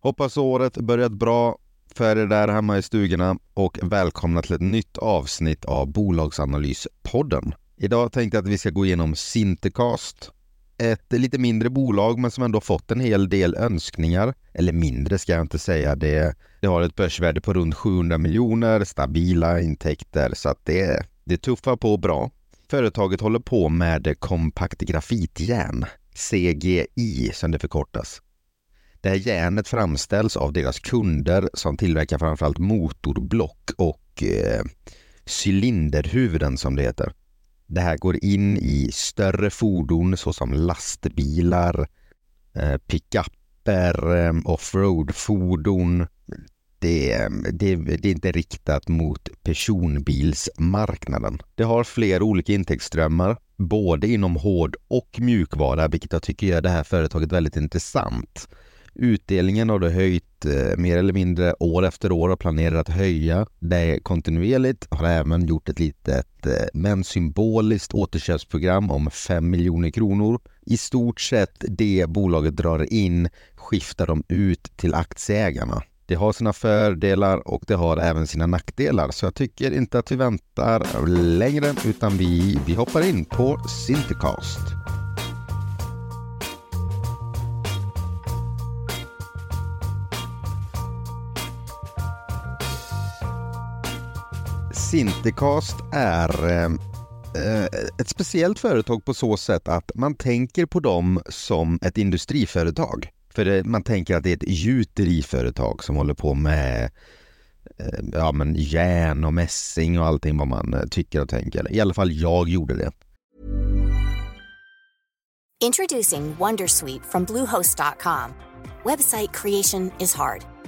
Hoppas året börjat bra för er där hemma i stugorna och välkomna till ett nytt avsnitt av Bolagsanalyspodden. Idag tänkte jag att vi ska gå igenom Sintercast, ett lite mindre bolag men som ändå fått en hel del önskningar. Eller mindre ska jag inte säga. Det, det har ett börsvärde på runt 700 miljoner, stabila intäkter så att det, det tuffar på bra. Företaget håller på med kompakt grafitjärn, CGI som det förkortas. Det här järnet framställs av deras kunder som tillverkar framförallt motorblock och eh, cylinderhuvuden som det heter. Det här går in i större fordon såsom lastbilar, eh, pickuper, eh, offroadfordon. Det, det, det är inte riktat mot personbilsmarknaden. Det har flera olika intäktsströmmar, både inom hård och mjukvara, vilket jag tycker gör det här företaget väldigt intressant. Utdelningen har du höjt eh, mer eller mindre år efter år och planerar att höja det kontinuerligt. Har även gjort ett litet eh, men symboliskt återköpsprogram om 5 miljoner kronor. I stort sett det bolaget drar in skiftar de ut till aktieägarna. Det har sina fördelar och det har även sina nackdelar. Så jag tycker inte att vi väntar längre utan vi, vi hoppar in på Sintercast. Sintercast är eh, eh, ett speciellt företag på så sätt att man tänker på dem som ett industriföretag. För det, man tänker att det är ett gjuteriföretag som håller på med eh, ja, men järn och mässing och allting vad man eh, tycker och tänker. I alla fall jag gjorde det. Introducing Wondersweet from Bluehost.com. Website creation is hard.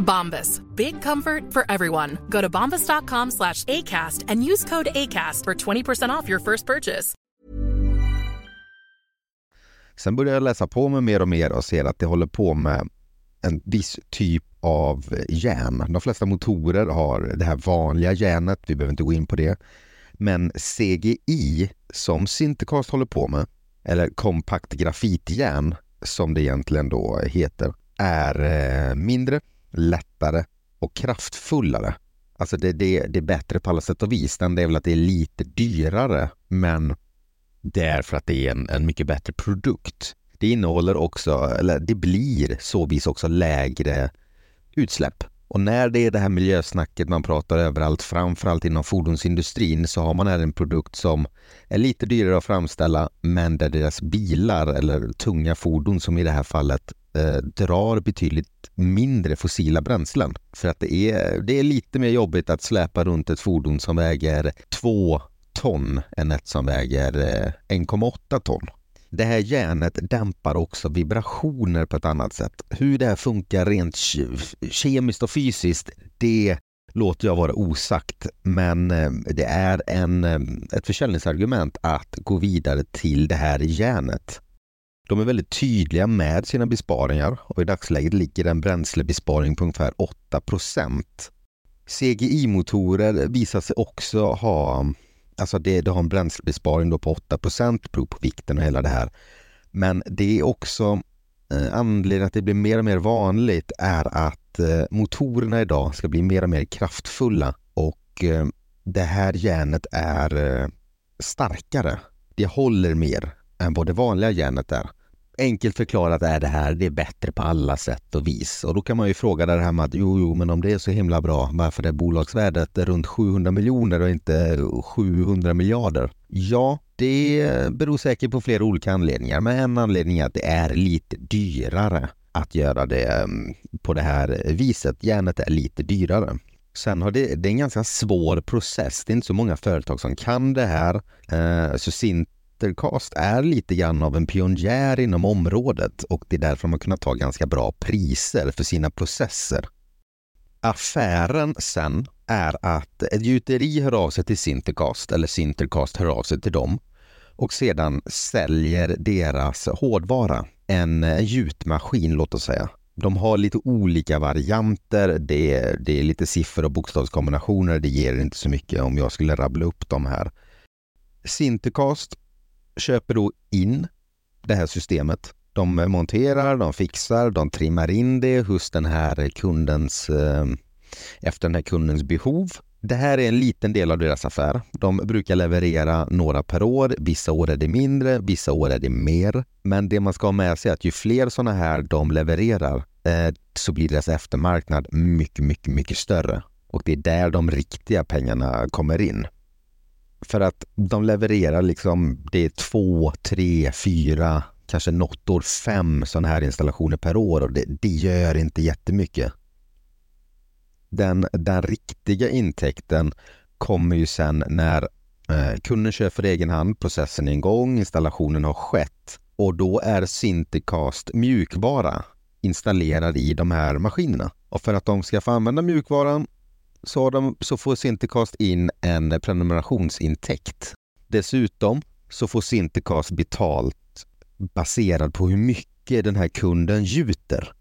Bombas. Big comfort for everyone. Go to bombas.com slash ACAST and use code ACAST for 20% off your first purchase. Sen började jag läsa på mig mer och mer och ser att det håller på med en viss typ av järn. De flesta motorer har det här vanliga järnet, vi behöver inte gå in på det. Men CGI, som Sintercast håller på med, eller kompakt grafitjärn som det egentligen då heter, är eh, mindre, lättare och kraftfullare. Alltså det, det, det är bättre på alla sätt och vis. Den är väl att det är lite dyrare, men det är för att det är en, en mycket bättre produkt. Det innehåller också, eller det blir så vis också lägre utsläpp. Och när det är det här miljösnacket man pratar överallt, framförallt inom fordonsindustrin, så har man här en produkt som är lite dyrare att framställa, men där deras bilar eller tunga fordon som i det här fallet eh, drar betydligt mindre fossila bränslen. För att det är, det är lite mer jobbigt att släpa runt ett fordon som väger två ton än ett som väger eh, 1,8 ton. Det här järnet dämpar också vibrationer på ett annat sätt. Hur det här funkar rent kemiskt och fysiskt, det låter jag vara osagt. Men eh, det är en, eh, ett försäljningsargument att gå vidare till det här järnet. De är väldigt tydliga med sina besparingar och i dagsläget ligger en bränslebesparing på ungefär 8% CGI-motorer visar sig också ha Alltså det, det har en bränslebesparing då på 8 beror på vikten och hela det här. Men det är också eh, anledningen att det blir mer och mer vanligt är att eh, motorerna idag ska bli mer och mer kraftfulla och eh, det här järnet är eh, starkare. Det håller mer än vad det vanliga järnet är. Enkelt förklarat är det här, det är bättre på alla sätt och vis. Och då kan man ju fråga det här med att jo, jo, men om det är så himla bra, varför är bolagsvärdet runt 700 miljoner och inte 700 miljarder? Ja, Det beror säkert på flera olika anledningar, men en anledning är att det är lite dyrare att göra det mm, på det här viset. Järnet är lite dyrare. Sen har det, det är en ganska svår process. Det är inte så många företag som kan det här. Eh, så SINT Sintercast är lite grann av en pionjär inom området och det är därför de har kunnat ta ganska bra priser för sina processer. Affären sen är att ett gjuteri hör av sig till Sintercast eller Sintercast hör av sig till dem och sedan säljer deras hårdvara, en gjutmaskin låt oss säga. De har lite olika varianter, det är, det är lite siffror och bokstavskombinationer, det ger inte så mycket om jag skulle rabbla upp dem här. Sintercast köper då in det här systemet. De monterar, de fixar, de trimmar in det hos den här kundens, eh, efter den här kundens behov det här är en liten del av deras affär. De brukar leverera några per år. Vissa år är det mindre, vissa år är det mer. Men det man ska ha med sig är att ju fler sådana här de levererar eh, så blir deras eftermarknad mycket, mycket, mycket större. Och det är där de riktiga pengarna kommer in. För att de levererar liksom, det är två, tre, fyra, kanske något år fem sådana här installationer per år och det, det gör inte jättemycket den, den riktiga intäkten kommer ju sen när eh, kunden kör för egen hand, processen är igång, installationen har skett och då är Sinticast mjukvara installerad i de här maskinerna. Och för att de ska få använda mjukvaran så, de, så får Sintercast in en prenumerationsintäkt. Dessutom så får Sintercast betalt baserat på hur mycket den här kunden gjuter.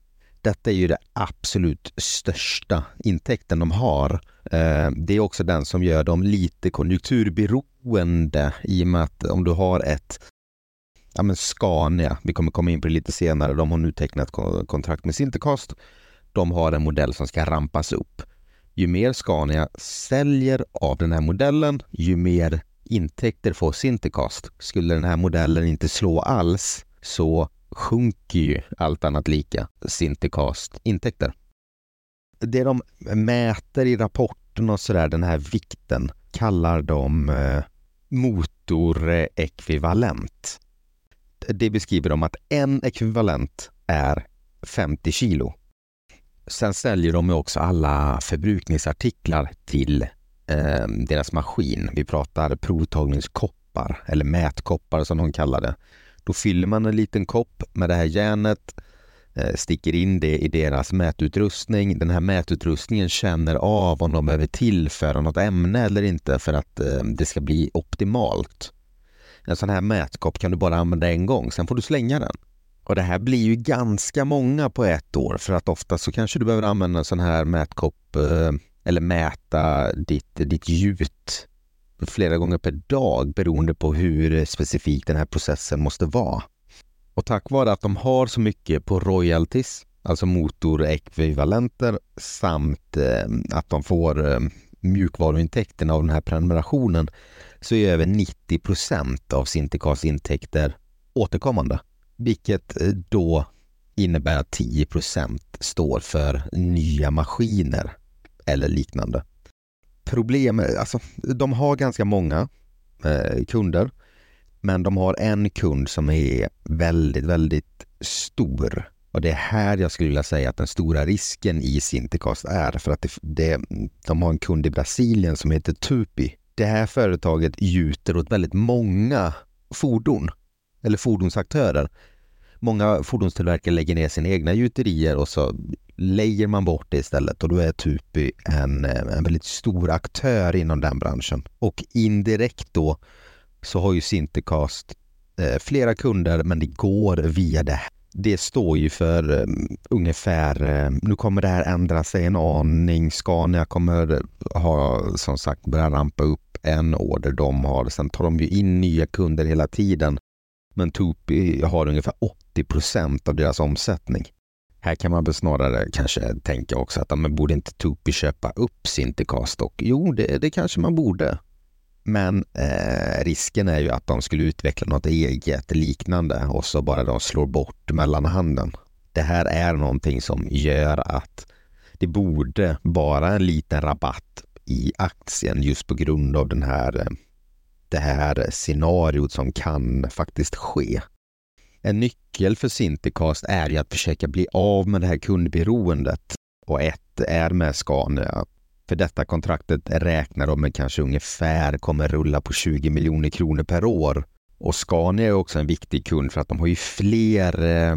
Detta är ju den absolut största intäkten de har. Eh, det är också den som gör dem lite konjunkturberoende i och med att om du har ett ja men Scania, vi kommer komma in på det lite senare, de har nu tecknat kontrakt med Sintercast. De har en modell som ska rampas upp. Ju mer Scania säljer av den här modellen, ju mer intäkter får Sintercast. Skulle den här modellen inte slå alls så sjunker ju allt annat lika Sintercast intäkter. Det de mäter i rapporten och sådär, den här vikten, kallar de eh, motorekvivalent. Det beskriver de att en ekvivalent är 50 kilo. Sen säljer de också alla förbrukningsartiklar till eh, deras maskin. Vi pratar provtagningskoppar eller mätkoppar som de kallar det. Då fyller man en liten kopp med det här järnet, eh, sticker in det i deras mätutrustning. Den här mätutrustningen känner av om de behöver tillföra något ämne eller inte för att eh, det ska bli optimalt. En sån här mätkopp kan du bara använda en gång, sen får du slänga den. Och det här blir ju ganska många på ett år för att ofta så kanske du behöver använda en sån här mätkopp eh, eller mäta ditt, ditt gjut flera gånger per dag beroende på hur specifik den här processen måste vara. Och tack vare att de har så mycket på royalties, alltså motorekvivalenter samt eh, att de får eh, mjukvaruintäkterna av den här prenumerationen så är över 90 procent av Sintercars intäkter återkommande. Vilket eh, då innebär att 10 står för nya maskiner eller liknande problem, eh, alltså de har ganska många eh, kunder, men de har en kund som är väldigt, väldigt stor. Och det är här jag skulle vilja säga att den stora risken i Sintercast är, för att det, det, de har en kund i Brasilien som heter Tupi. Det här företaget gjuter åt väldigt många fordon, eller fordonsaktörer. Många fordonstillverkare lägger ner sina egna gjuterier och så lejer man bort det istället och då är Tupi en, en väldigt stor aktör inom den branschen. Och indirekt då så har ju Sintercast eh, flera kunder men det går via det. Det står ju för um, ungefär, um, nu kommer det här ändra sig en aning. Scania kommer ha som sagt börja rampa upp en order de har. Sen tar de ju in nya kunder hela tiden. Men Tupi har ungefär 80 procent av deras omsättning. Här kan man väl snarare kanske tänka också att man borde inte Tupi köpa upp Sintercast och jo, det, det kanske man borde. Men eh, risken är ju att de skulle utveckla något eget liknande och så bara de slår bort mellanhanden. Det här är någonting som gör att det borde vara en liten rabatt i aktien just på grund av den här eh, det här scenariot som kan faktiskt ske. En nyckel för Sintercast är ju att försöka bli av med det här kundberoendet och ett är med Scania. För detta kontraktet räknar de med kanske ungefär kommer rulla på 20 miljoner kronor per år. Och Scania är också en viktig kund för att de har ju fler eh,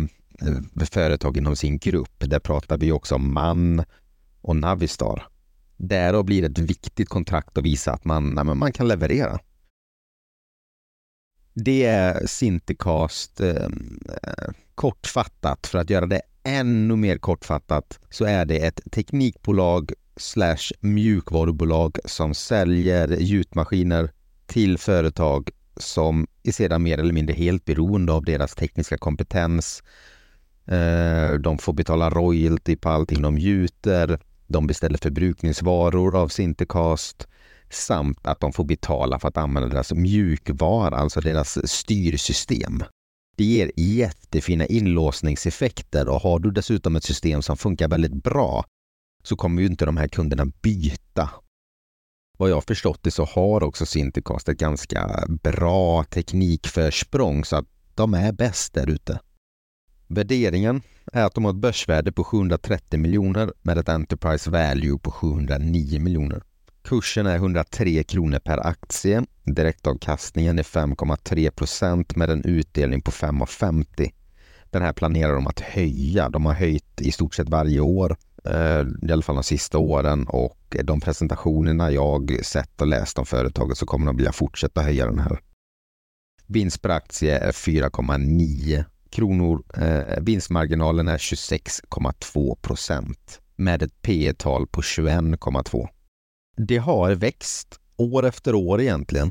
företag inom sin grupp. Där pratar vi också om MAN och Navistar. Därav blir det ett viktigt kontrakt att visa att man, nej, man kan leverera. Det är Sintercast ehm, eh, kortfattat. För att göra det ännu mer kortfattat så är det ett teknikbolag slash mjukvarubolag som säljer gjutmaskiner till företag som är sedan mer eller mindre helt beroende av deras tekniska kompetens. Eh, de får betala royalty på allting de gjuter. De beställer förbrukningsvaror av Sintercast samt att de får betala för att använda deras mjukvara, alltså deras styrsystem. Det ger jättefina inlåsningseffekter och har du dessutom ett system som funkar väldigt bra så kommer ju inte de här kunderna byta. Vad jag förstått det så har också Sintercast ett ganska bra teknikförsprång så att de är bäst där ute. Värderingen är att de har ett börsvärde på 730 miljoner med ett Enterprise Value på 709 miljoner. Kursen är 103 kronor per aktie. Direktavkastningen är 5,3 procent med en utdelning på 5,50. Den här planerar de att höja. De har höjt i stort sett varje år, eh, i alla fall de sista åren och de presentationerna jag sett och läst om företaget så kommer de vilja fortsätta höja den här. Vinst per aktie är 4,9 kronor. Eh, vinstmarginalen är 26,2 procent med ett P tal på 21,2. Det har växt år efter år egentligen.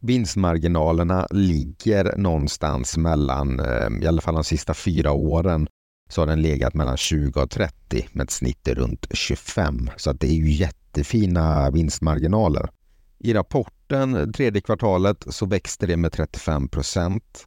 Vinstmarginalerna ligger någonstans mellan, eh, i alla fall de sista fyra åren, så har den legat mellan 20 och 30 med ett snitt runt 25. Så att det är ju jättefina vinstmarginaler. I rapporten tredje kvartalet så växte det med 35 procent.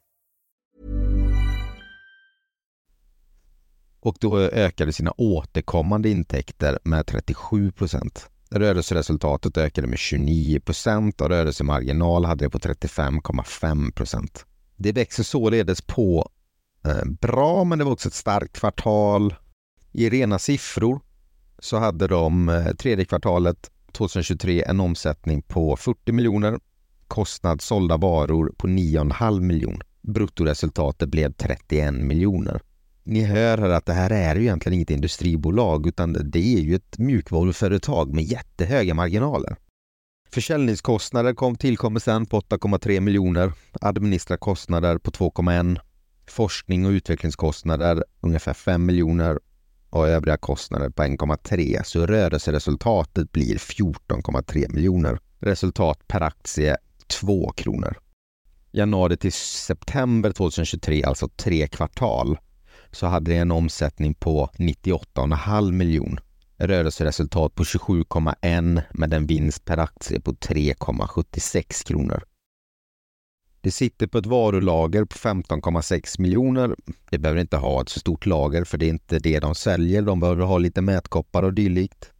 och då ökade sina återkommande intäkter med 37 procent. Rörelseresultatet ökade med 29 procent och rörelsemarginal hade det på 35,5 procent. Det växer således på eh, bra, men det var också ett starkt kvartal. I rena siffror så hade de eh, tredje kvartalet 2023 en omsättning på 40 miljoner, kostnad sålda varor på 9,5 miljoner. Bruttoresultatet blev 31 miljoner ni hör här att det här är ju egentligen inget industribolag utan det är ju ett mjukvaruföretag med jättehöga marginaler. Försäljningskostnader kom, tillkommer sen på 8,3 miljoner, administrationskostnader på 2,1, forskning och utvecklingskostnader ungefär 5 miljoner och övriga kostnader på 1,3 så rörelseresultatet blir 14,3 miljoner. Resultat per aktie 2 kronor. Januari till september 2023, alltså tre kvartal, så hade det en omsättning på 98,5 miljon. Rörelseresultat på 27,1 med en vinst per aktie på 3,76 kronor. Det sitter på ett varulager på 15,6 miljoner. Det behöver inte ha ett så stort lager för det är inte det de säljer. De behöver ha lite mätkoppar och dylikt.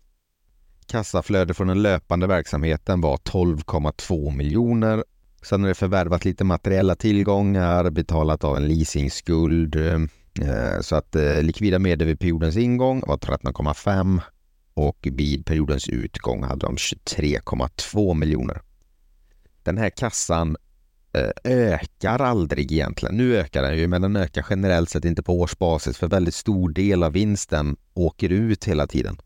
Kassaflöde från den löpande verksamheten var 12,2 miljoner. Sen har det förvärvat lite materiella tillgångar, betalat av en leasingskuld, eh, Eh, så att eh, likvida medel vid periodens ingång var 13,5. och vid periodens utgång hade de 23,2 miljoner. Den här kassan eh, ökar aldrig egentligen. Nu ökar den ju, men den ökar generellt sett inte på årsbasis för väldigt stor del av vinsten åker ut hela tiden.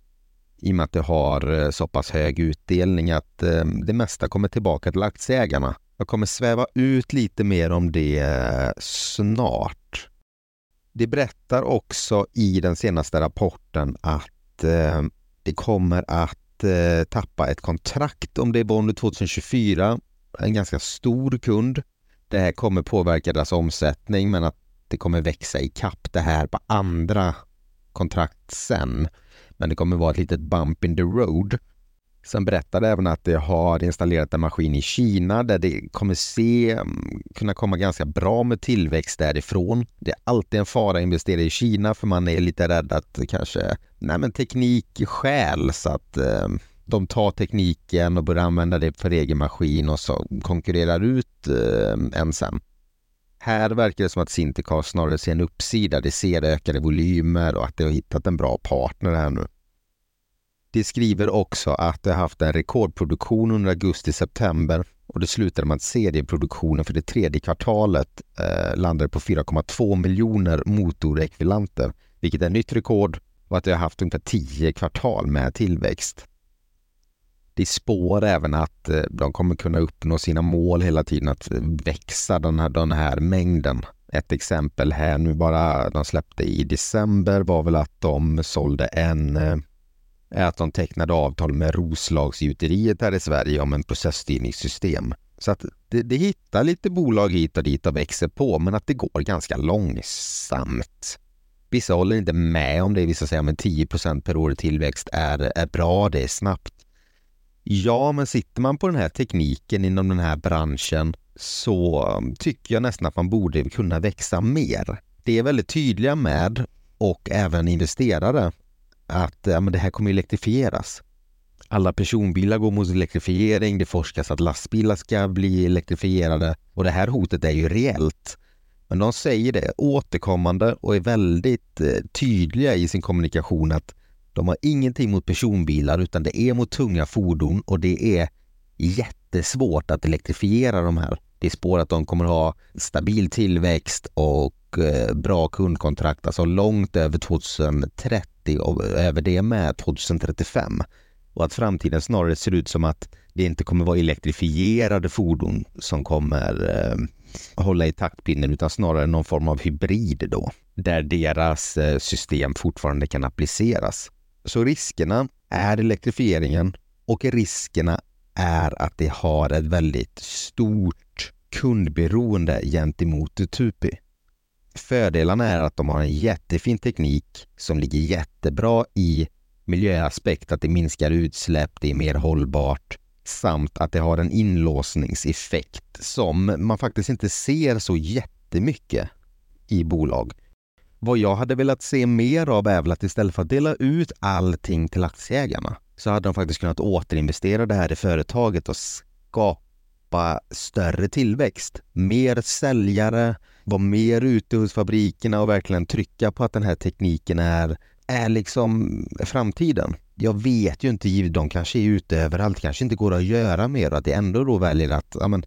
I och med att det har eh, så pass hög utdelning att det mesta kommer tillbaka till aktieägarna. Jag kommer sväva ut lite mer om det snart. Det berättar också i den senaste rapporten att eh, det kommer att eh, tappa ett kontrakt om det är under 2024. En ganska stor kund. Det här kommer påverka deras omsättning men att det kommer växa i kapp det här på andra kontrakt sen. Men det kommer vara ett litet bump in the road. Sen berättade även att de har installerat en maskin i Kina där det kommer se, mm, kunna komma ganska bra med tillväxt därifrån. Det är alltid en fara att investera i Kina för man är lite rädd att kanske, nej men teknik skäl så att eh, de tar tekniken och börjar använda det för egen maskin och så konkurrerar ut eh, en sen. Här verkar det som att Sinticar snarare ser en uppsida. Det ser ökade volymer och att det har hittat en bra partner här nu. De skriver också att de haft en rekordproduktion under augusti-september och det slutade med att serieproduktionen för det tredje kvartalet eh, landade på 4,2 miljoner motorekvivalenter, vilket är nytt rekord och att de har haft ungefär 10 kvartal med tillväxt. De spår även att eh, de kommer kunna uppnå sina mål hela tiden, att eh, växa den här, den här mängden. Ett exempel här nu bara de släppte i december var väl att de sålde en eh, är att de tecknade avtal med Roslagsgjuteriet här i Sverige om en processstyrningssystem. Så att det, det hittar lite bolag hit och dit och växer på, men att det går ganska långsamt. Vissa håller inte med om det, vissa säger att 10% per år i tillväxt är, är bra, det är snabbt. Ja, men sitter man på den här tekniken inom den här branschen så tycker jag nästan att man borde kunna växa mer. Det är väldigt tydliga med och även investerare att ja, men det här kommer elektrifieras. Alla personbilar går mot elektrifiering, det forskas att lastbilar ska bli elektrifierade och det här hotet är ju reellt. Men de säger det återkommande och är väldigt eh, tydliga i sin kommunikation att de har ingenting mot personbilar utan det är mot tunga fordon och det är jättesvårt att elektrifiera de här. Det är spår att de kommer ha stabil tillväxt och Eh, bra kundkontrakt, alltså långt över 2030 och eh, över det med 2035. Och att framtiden snarare ser ut som att det inte kommer vara elektrifierade fordon som kommer eh, hålla i taktpinnen utan snarare någon form av hybrid då, där deras eh, system fortfarande kan appliceras. Så riskerna är elektrifieringen och riskerna är att det har ett väldigt stort kundberoende gentemot Tupi. Fördelarna är att de har en jättefin teknik som ligger jättebra i miljöaspekt, att det minskar utsläpp, det är mer hållbart samt att det har en inlåsningseffekt som man faktiskt inte ser så jättemycket i bolag. Vad jag hade velat se mer av är väl att istället för att dela ut allting till aktieägarna så hade de faktiskt kunnat återinvestera det här i företaget och skapa större tillväxt. Mer säljare, vara mer ute hos fabrikerna och verkligen trycka på att den här tekniken är, är liksom framtiden. Jag vet ju inte, de kanske är ute överallt, kanske inte går att göra mer och att det ändå då väljer att ja, men,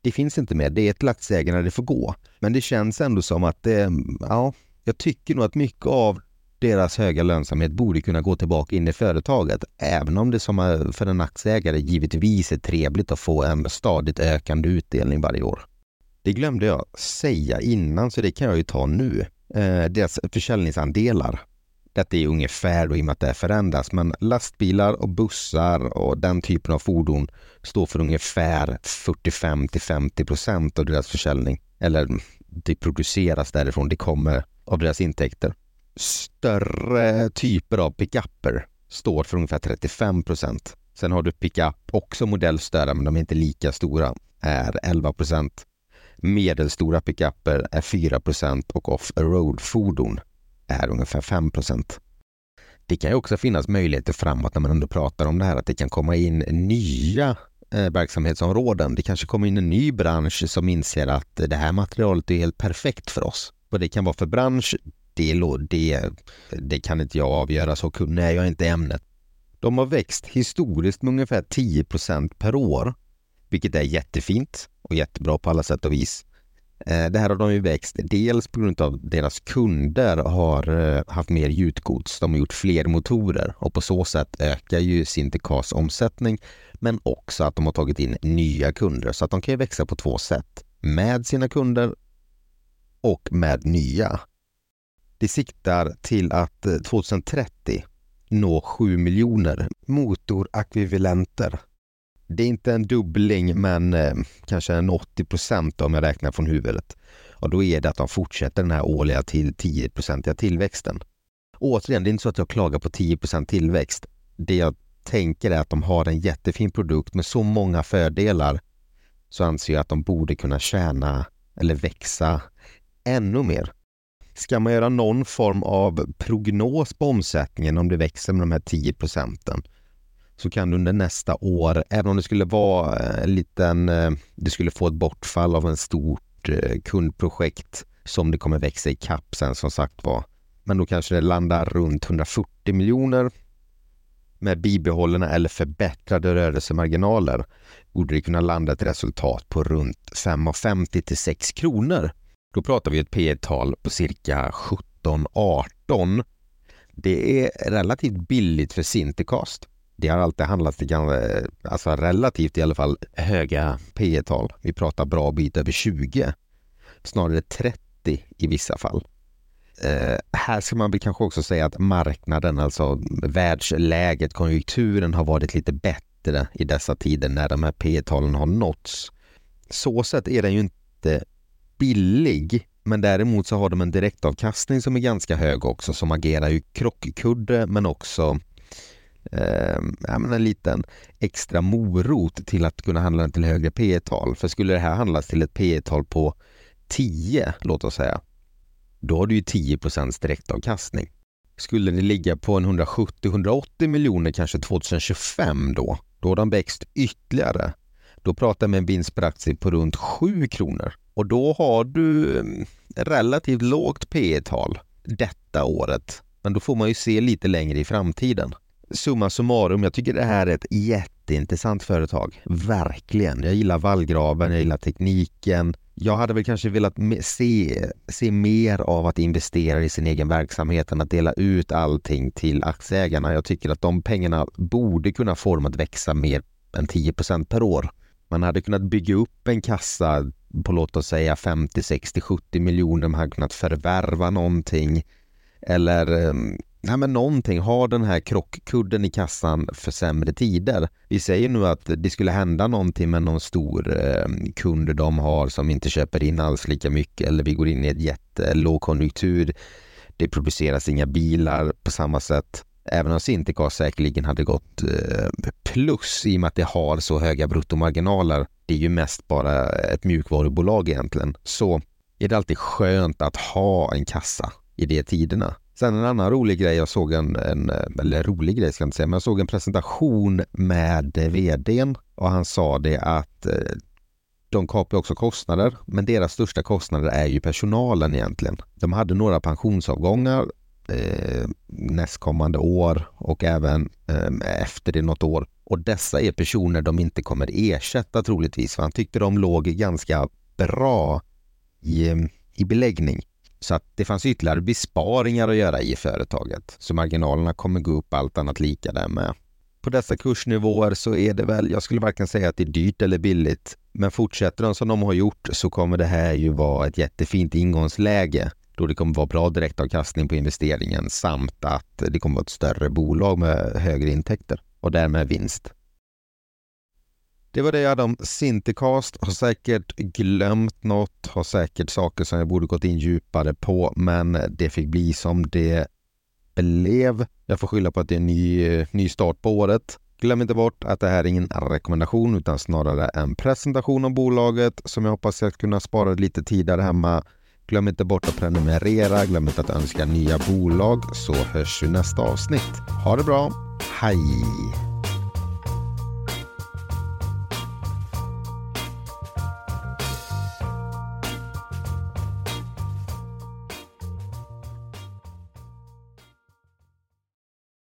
det finns inte mer, det är till aktieägarna det får gå. Men det känns ändå som att det, ja, jag tycker nog att mycket av deras höga lönsamhet borde kunna gå tillbaka in i företaget, även om det som för en aktieägare givetvis är trevligt att få en stadigt ökande utdelning varje år. Det glömde jag säga innan, så det kan jag ju ta nu. Eh, deras försäljningsandelar. Detta är ungefär då i och med att det förändras, men lastbilar och bussar och den typen av fordon står för ungefär 45 till 50 procent av deras försäljning. Eller det produceras därifrån, det kommer av deras intäkter. Större typer av pickuper står för ungefär 35 procent. Sen har du pickup, också modellstörda, men de är inte lika stora, är 11 procent. Medelstora pickuper är 4% och off-road-fordon är ungefär 5% Det kan ju också finnas möjligheter framåt när man ändå pratar om det här att det kan komma in nya eh, verksamhetsområden. Det kanske kommer in en ny bransch som inser att det här materialet är helt perfekt för oss. Vad det kan vara för bransch, det, det, det kan inte jag avgöra, så kunnig är jag inte i ämnet. De har växt historiskt med ungefär 10% per år, vilket är jättefint och jättebra på alla sätt och vis. Eh, det här har de ju växt dels på grund av att deras kunder har eh, haft mer gjutgods. De har gjort fler motorer och på så sätt ökar ju Sintercars omsättning men också att de har tagit in nya kunder så att de kan ju växa på två sätt. Med sina kunder och med nya. Det siktar till att eh, 2030 nå 7 miljoner motorakvivalenter det är inte en dubbling, men eh, kanske en 80 procent om jag räknar från huvudet. Och då är det att de fortsätter den här årliga till 10-procentiga tillväxten. Återigen, det är inte så att jag klagar på 10 procent tillväxt. Det jag tänker är att de har en jättefin produkt med så många fördelar så anser jag att de borde kunna tjäna eller växa ännu mer. Ska man göra någon form av prognos på omsättningen om det växer med de här 10 procenten så kan du under nästa år, även om det skulle vara eh, en liten, eh, du skulle få ett bortfall av en stort eh, kundprojekt som det kommer växa i kapp sen som sagt var. Men då kanske det landar runt 140 miljoner med bibehållna eller förbättrade rörelsemarginaler borde det kunna landa ett resultat på runt 5,50 till 6 kronor. Då pratar vi ett P tal på cirka 17-18. Det är relativt billigt för Sintercast det har alltid handlat till eh, alltså relativt i alla fall höga P tal Vi pratar bra bit över 20. Snarare 30 i vissa fall. Eh, här ska man väl kanske också säga att marknaden, alltså världsläget, konjunkturen har varit lite bättre i dessa tider när de här P talen har nåtts. Så sett är den ju inte billig, men däremot så har de en direktavkastning som är ganska hög också som agerar ju krockkudde men också eh, en liten extra morot till att kunna handla den till högre P tal För skulle det här handlas till ett P tal på 10, låt oss säga, då har du ju 10% direktavkastning. Skulle det ligga på en 170-180 miljoner kanske 2025 då, då har de växt ytterligare. Då pratar vi med en vinst per aktie på runt 7 kronor och då har du mm, relativt lågt P tal detta året. Men då får man ju se lite längre i framtiden summa summarum, jag tycker det här är ett jätteintressant företag. Verkligen. Jag gillar vallgraven, jag gillar tekniken. Jag hade väl kanske velat se, se mer av att investera i sin egen verksamhet än att dela ut allting till aktieägarna. Jag tycker att de pengarna borde kunna få dem att växa mer än 10% per år. Man hade kunnat bygga upp en kassa på låt oss säga 50, 60, 70 miljoner. Man hade kunnat förvärva någonting eller ehm, nej men någonting, har den här krockkudden i kassan för sämre tider. Vi säger nu att det skulle hända någonting med någon stor eh, kund de har som inte köper in alls lika mycket eller vi går in i ett jättelågkonjunktur. Det produceras inga bilar på samma sätt. Även om Sintercast säkerligen hade gått eh, plus i och med att det har så höga bruttomarginaler. Det är ju mest bara ett mjukvarubolag egentligen. Så är det alltid skönt att ha en kassa i de tiderna. Sen en annan rolig grej, jag såg en, en eller rolig grej ska jag inte säga, men jag såg en presentation med vdn och han sa det att eh, de kapar också kostnader, men deras största kostnader är ju personalen egentligen. De hade några pensionsavgångar eh, nästkommande år och även eh, efter det något år. Och dessa är personer de inte kommer ersätta troligtvis, för han tyckte de låg ganska bra i, eh, i beläggning. Så att det fanns ytterligare besparingar att göra i företaget. Så marginalerna kommer gå upp allt annat lika där med. På dessa kursnivåer så är det väl, jag skulle varken säga att det är dyrt eller billigt. Men fortsätter de som de har gjort så kommer det här ju vara ett jättefint ingångsläge då det kommer vara bra direktavkastning på investeringen samt att det kommer vara ett större bolag med högre intäkter och därmed vinst. Det var det jag hade om Sintercast. Har säkert glömt något, har säkert saker som jag borde gått in djupare på, men det fick bli som det blev. Jag får skylla på att det är en ny, ny start på året. Glöm inte bort att det här är ingen rekommendation utan snarare en presentation om bolaget som jag hoppas att kunna spara lite tid där hemma. Glöm inte bort att prenumerera, glöm inte att önska nya bolag så hörs vi nästa avsnitt. Ha det bra, hej!